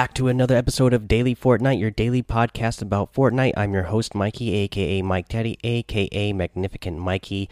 Back to another episode of Daily Fortnite, your daily podcast about Fortnite. I'm your host, Mikey, aka Mike Daddy, aka Magnificent Mikey.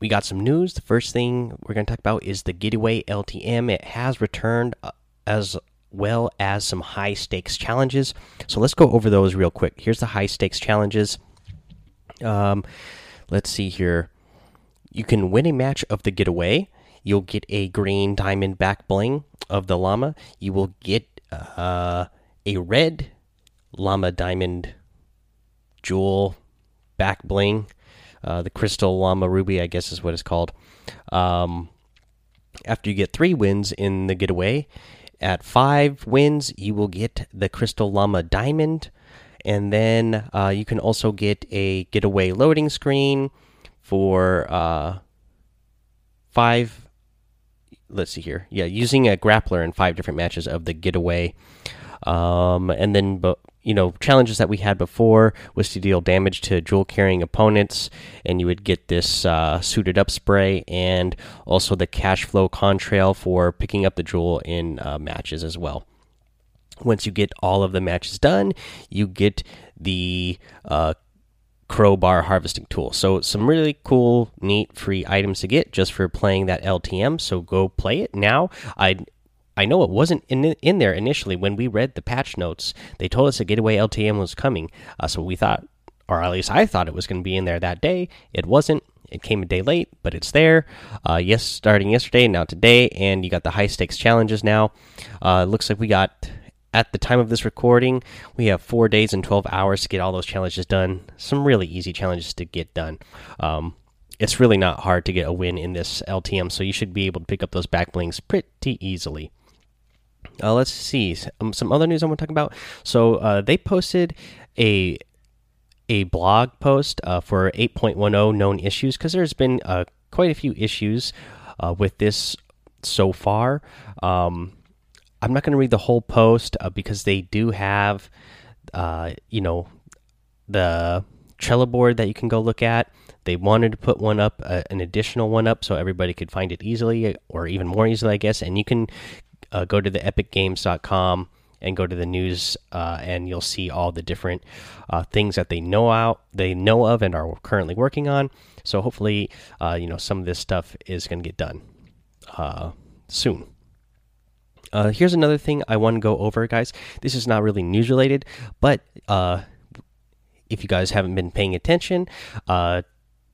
We got some news. The first thing we're going to talk about is the Getaway LTM. It has returned uh, as well as some high stakes challenges. So let's go over those real quick. Here's the high stakes challenges. Um, let's see here. You can win a match of the Getaway. You'll get a green diamond back bling of the llama. You will get uh, a red llama diamond jewel back bling. Uh, the crystal llama ruby, I guess, is what it's called. Um, after you get three wins in the getaway, at five wins, you will get the crystal llama diamond, and then uh, you can also get a getaway loading screen for uh, five let's see here. Yeah, using a grappler in five different matches of the getaway. Um, and then, you know, challenges that we had before was to deal damage to jewel carrying opponents, and you would get this uh, suited up spray and also the cash flow contrail for picking up the jewel in uh, matches as well. Once you get all of the matches done, you get the uh, crowbar harvesting tool. So some really cool, neat, free items to get just for playing that LTM. So go play it now. I I know it wasn't in in there initially when we read the patch notes. They told us a getaway LTM was coming, uh, so we thought, or at least I thought it was going to be in there that day. It wasn't. It came a day late, but it's there. Uh, yes, starting yesterday, now today, and you got the high stakes challenges now. Uh, looks like we got at the time of this recording, we have four days and 12 hours to get all those challenges done. Some really easy challenges to get done. Um, it's really not hard to get a win in this LTM, so you should be able to pick up those back blings pretty easily. Uh, let's see um, some other news I want to talk about. So uh, they posted a a blog post uh, for 8.10 known issues because there's been uh, quite a few issues uh, with this so far. Um, I'm not going to read the whole post uh, because they do have, uh, you know, the Trello board that you can go look at. They wanted to put one up, uh, an additional one up, so everybody could find it easily, or even more easily, I guess. And you can uh, go to the epicgames.com and go to the news, uh, and you'll see all the different uh, things that they know out, they know of, and are currently working on. So hopefully, you know, some of this stuff is going to get done soon. Uh, here's another thing I want to go over, guys. This is not really news related, but uh, if you guys haven't been paying attention uh,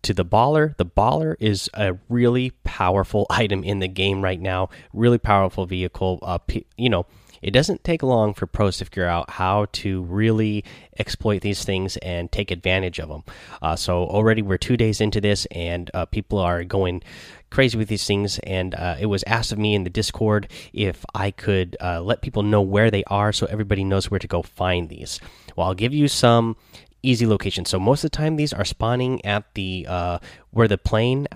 to the baller, the baller is a really powerful item in the game right now. Really powerful vehicle. Uh, you know, it doesn't take long for pros to figure out how to really exploit these things and take advantage of them. Uh, so already we're two days into this, and uh, people are going crazy with these things. And uh, it was asked of me in the Discord if I could uh, let people know where they are, so everybody knows where to go find these. Well, I'll give you some easy locations. So most of the time, these are spawning at the uh, where the plane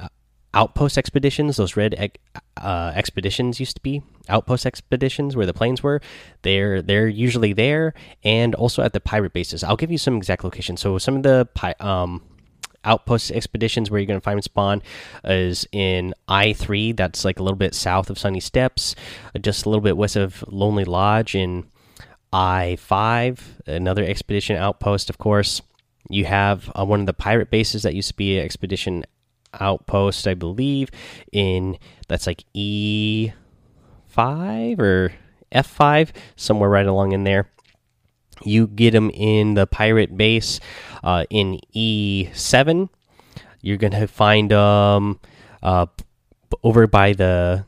outpost expeditions, those red uh, expeditions used to be outpost expeditions where the planes were. They're they're usually there, and also at the pirate bases. I'll give you some exact locations. So some of the um, outpost expeditions where you're going to find spawn is in I three. That's like a little bit south of Sunny Steps, just a little bit west of Lonely Lodge in I five. Another expedition outpost, of course. You have uh, one of the pirate bases that used to be an expedition outpost, I believe, in that's like E five or F five, somewhere right along in there. You get them in the pirate base uh, in E seven. You're gonna find them um, uh, over by the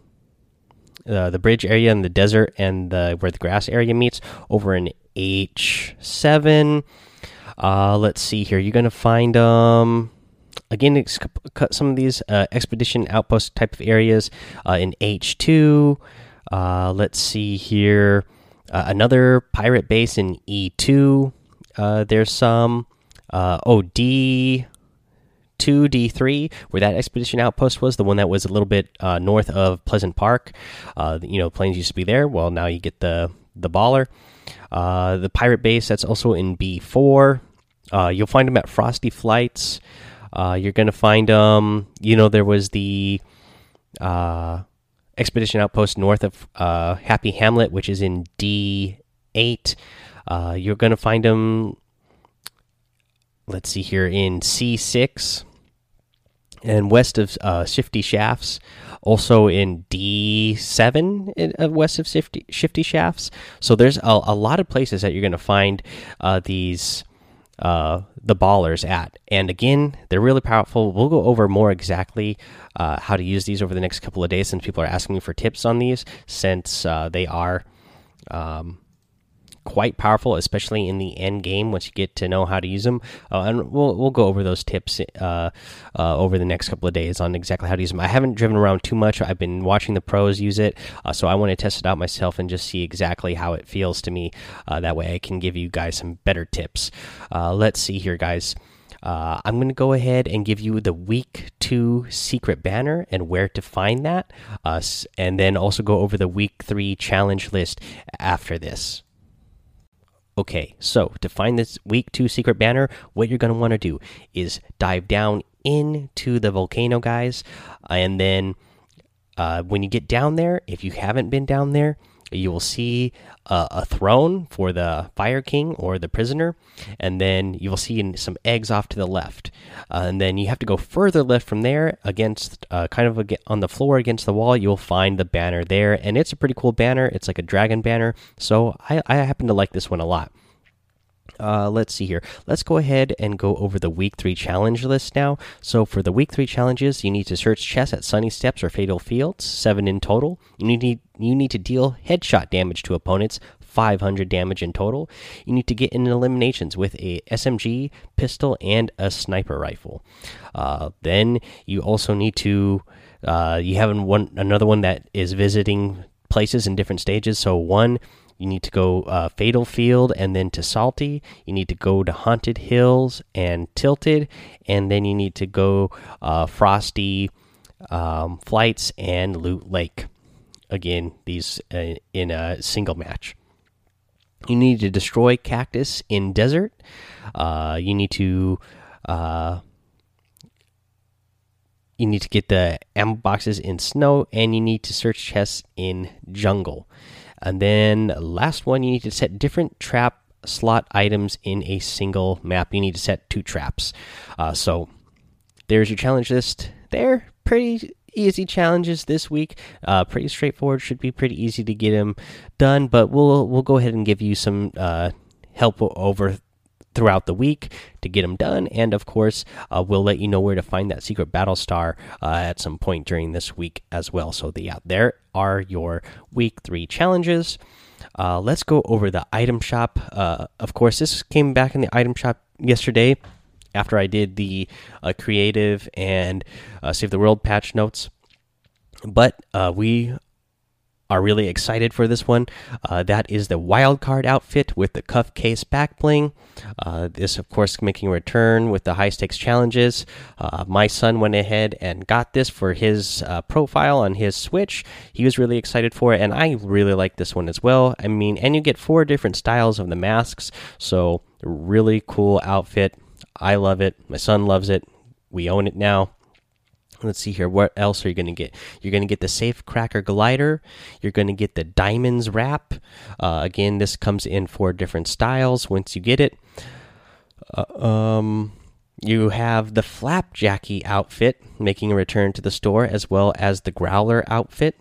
uh, the bridge area in the desert and the where the grass area meets over in H seven. Uh, let's see here. You're gonna find them. Um, again cut some of these uh, expedition outpost type of areas uh, in H2. Uh, let's see here. Uh, another pirate base in E2. Uh, there's some. Uh, oh, D. 2 D3, where that expedition outpost was, the one that was a little bit north of Pleasant Park. you know, planes used to be there. Well, now you get the the baller. the pirate base that's also in B4. you'll find them at Frosty Flights. Uh, you're gonna find um, you know, there was the uh, expedition outpost north of uh, Happy Hamlet, which is in D eight. Uh, you're going to find them. Let's see here in C six and west of uh, Shifty Shafts, also in D7 uh, west of Shifty, Shifty Shafts. So there's a, a lot of places that you're going to find uh, these uh, the ballers at. And again, they're really powerful. We'll go over more exactly uh, how to use these over the next couple of days since people are asking me for tips on these, since uh, they are. Um, quite powerful, especially in the end game once you get to know how to use them. Uh, and we'll we'll go over those tips uh, uh, over the next couple of days on exactly how to use them. I haven't driven around too much. I've been watching the pros use it, uh, so I want to test it out myself and just see exactly how it feels to me. Uh, that way, I can give you guys some better tips. Uh, let's see here, guys. Uh, I'm going to go ahead and give you the week two secret banner and where to find that, uh, and then also go over the week three challenge list after this. Okay, so to find this week two secret banner, what you're going to want to do is dive down into the volcano, guys. And then uh, when you get down there, if you haven't been down there, you will see uh, a throne for the Fire King or the prisoner, and then you will see some eggs off to the left. Uh, and then you have to go further left from there, against uh, kind of on the floor against the wall. You will find the banner there, and it's a pretty cool banner. It's like a dragon banner, so I, I happen to like this one a lot. Uh, let's see here. Let's go ahead and go over the week three challenge list now. So for the week three challenges, you need to search chests at Sunny Steps or Fatal Fields, seven in total. You need you need to deal headshot damage to opponents, 500 damage in total. You need to get in eliminations with a SMG, pistol, and a sniper rifle. Uh, then you also need to uh, you have one another one that is visiting places in different stages. So one you need to go uh, Fatal Field and then to Salty. You need to go to Haunted Hills and Tilted, and then you need to go uh, Frosty um, Flights and Loot Lake. Again, these uh, in a single match. You need to destroy Cactus in Desert. Uh, you need to uh, you need to get the ammo boxes in snow and you need to search chests in jungle and then last one, you need to set different trap slot items in a single map. You need to set two traps. Uh, so there's your challenge list. There, pretty easy challenges this week. Uh, pretty straightforward. Should be pretty easy to get them done. But we'll we'll go ahead and give you some uh, help over throughout the week to get them done. And of course, uh, we'll let you know where to find that secret battle star uh, at some point during this week as well. So, the, yeah, there are your week three challenges. Uh, let's go over the item shop. Uh, of course, this came back in the item shop yesterday after I did the uh, creative and uh, Save the World patch notes. But we are really excited for this one. Uh, that is the wild card outfit with the cuff case back bling. Uh, this, of course, making a return with the high stakes challenges. Uh, my son went ahead and got this for his uh, profile on his Switch. He was really excited for it, and I really like this one as well. I mean, and you get four different styles of the masks, so really cool outfit. I love it. My son loves it. We own it now. Let's see here. What else are you going to get? You're going to get the Safe Cracker Glider. You're going to get the Diamonds Wrap. Uh, again, this comes in four different styles once you get it. Uh, um, you have the Flapjacky outfit making a return to the store, as well as the Growler outfit,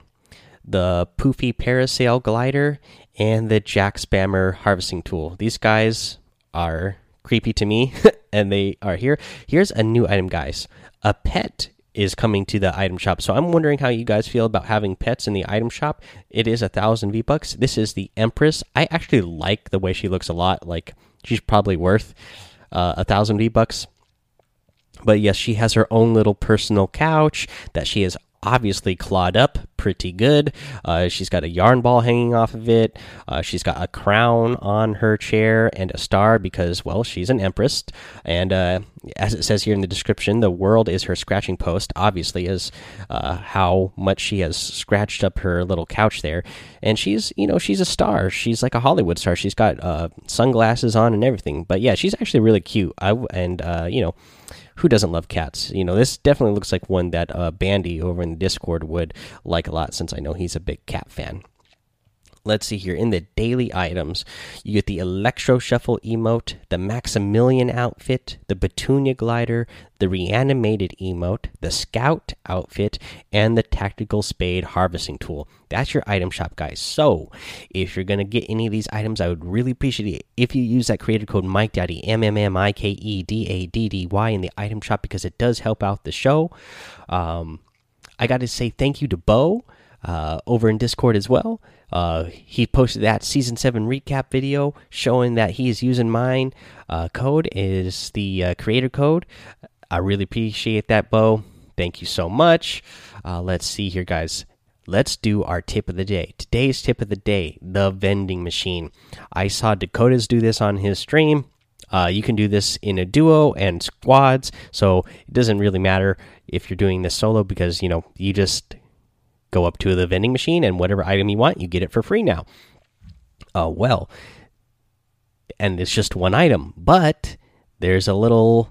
the Poofy Parasail Glider, and the Jack Spammer Harvesting Tool. These guys are creepy to me, and they are here. Here's a new item, guys. A pet is coming to the item shop. So I'm wondering how you guys feel about having pets in the item shop. It is a thousand V bucks. This is the Empress. I actually like the way she looks a lot. Like she's probably worth uh, a thousand V bucks. But yes, she has her own little personal couch that she has obviously clawed up pretty good. Uh, she's got a yarn ball hanging off of it. Uh, she's got a crown on her chair and a star because, well, she's an empress. And uh, as it says here in the description, the world is her scratching post. Obviously, is uh, how much she has scratched up her little couch there. And she's, you know, she's a star. She's like a Hollywood star. She's got uh, sunglasses on and everything. But yeah, she's actually really cute. I and uh, you know who doesn't love cats? You know, this definitely looks like one that uh, Bandy over in the Discord would like a lot since I know he's a big cat fan let's see here. In the daily items you get the electro shuffle emote the maximilian outfit the petunia glider the reanimated emote the scout outfit and the tactical spade harvesting tool. That's your item shop guys. So if you're gonna get any of these items i would really appreciate it if you use that creator code mike daddy m m m i k e d a d d y in the item shop because it does help out the show. Um i gotta say thank you to bo uh, over in discord as well uh, he posted that season seven recap video showing that he is using mine uh, code is the uh, creator code. I really appreciate that, Bo. Thank you so much. Uh, let's see here, guys. Let's do our tip of the day. Today's tip of the day: the vending machine. I saw Dakotaz do this on his stream. Uh, you can do this in a duo and squads, so it doesn't really matter if you're doing this solo because you know you just go up to the vending machine and whatever item you want, you get it for free now. Uh, well, and it's just one item, but there's a little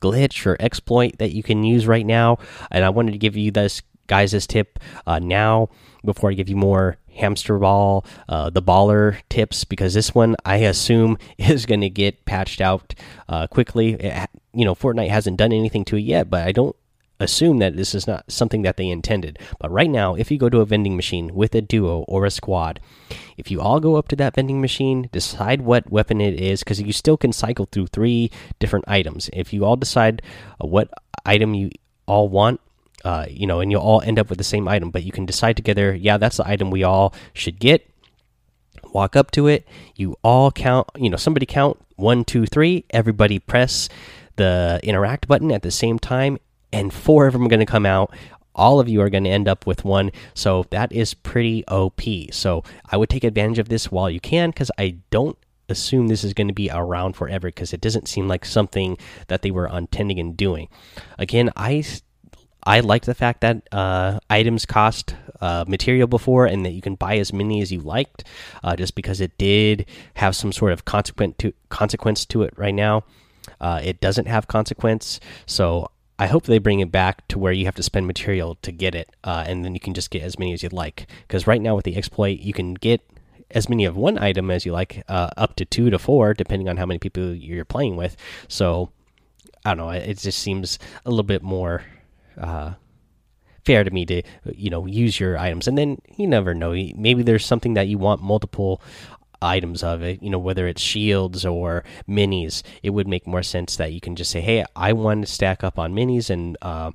glitch or exploit that you can use right now, and I wanted to give you this guys this tip uh, now before I give you more hamster ball, uh, the baller tips because this one I assume is going to get patched out uh, quickly. It, you know, Fortnite hasn't done anything to it yet, but I don't assume that this is not something that they intended. But right now, if you go to a vending machine with a duo or a squad, if you all go up to that vending machine, decide what weapon it is, because you still can cycle through three different items. If you all decide uh, what item you all want, uh, you know, and you'll all end up with the same item, but you can decide together, yeah, that's the item we all should get. Walk up to it, you all count, you know, somebody count one, two, three, everybody press the interact button at the same time and four of them are going to come out. All of you are going to end up with one. So that is pretty OP. So I would take advantage of this while you can because I don't assume this is going to be around forever because it doesn't seem like something that they were intending in doing. Again, I I liked the fact that uh, items cost uh, material before and that you can buy as many as you liked, uh, just because it did have some sort of consequent to consequence to it. Right now, uh, it doesn't have consequence, so I hope they bring it back to where you have to spend material to get it, uh, and then you can just get as many as you'd like. Because right now with the exploit, you can get as many of one item as you like, uh, up to two to four, depending on how many people you're playing with. So I don't know. It just seems a little bit more uh, fair to me to you know use your items, and then you never know. Maybe there's something that you want multiple items of it, you know, whether it's shields or minis, it would make more sense that you can just say, "Hey, I want to stack up on minis and uh,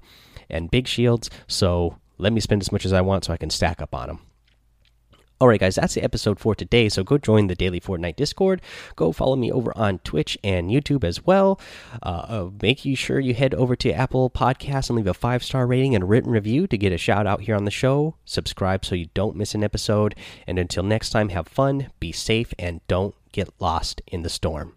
and big shields, so let me spend as much as I want so I can stack up on them." Alright, guys, that's the episode for today. So go join the Daily Fortnite Discord. Go follow me over on Twitch and YouTube as well. Uh, uh, make sure you head over to Apple Podcasts and leave a five star rating and written review to get a shout out here on the show. Subscribe so you don't miss an episode. And until next time, have fun, be safe, and don't get lost in the storm.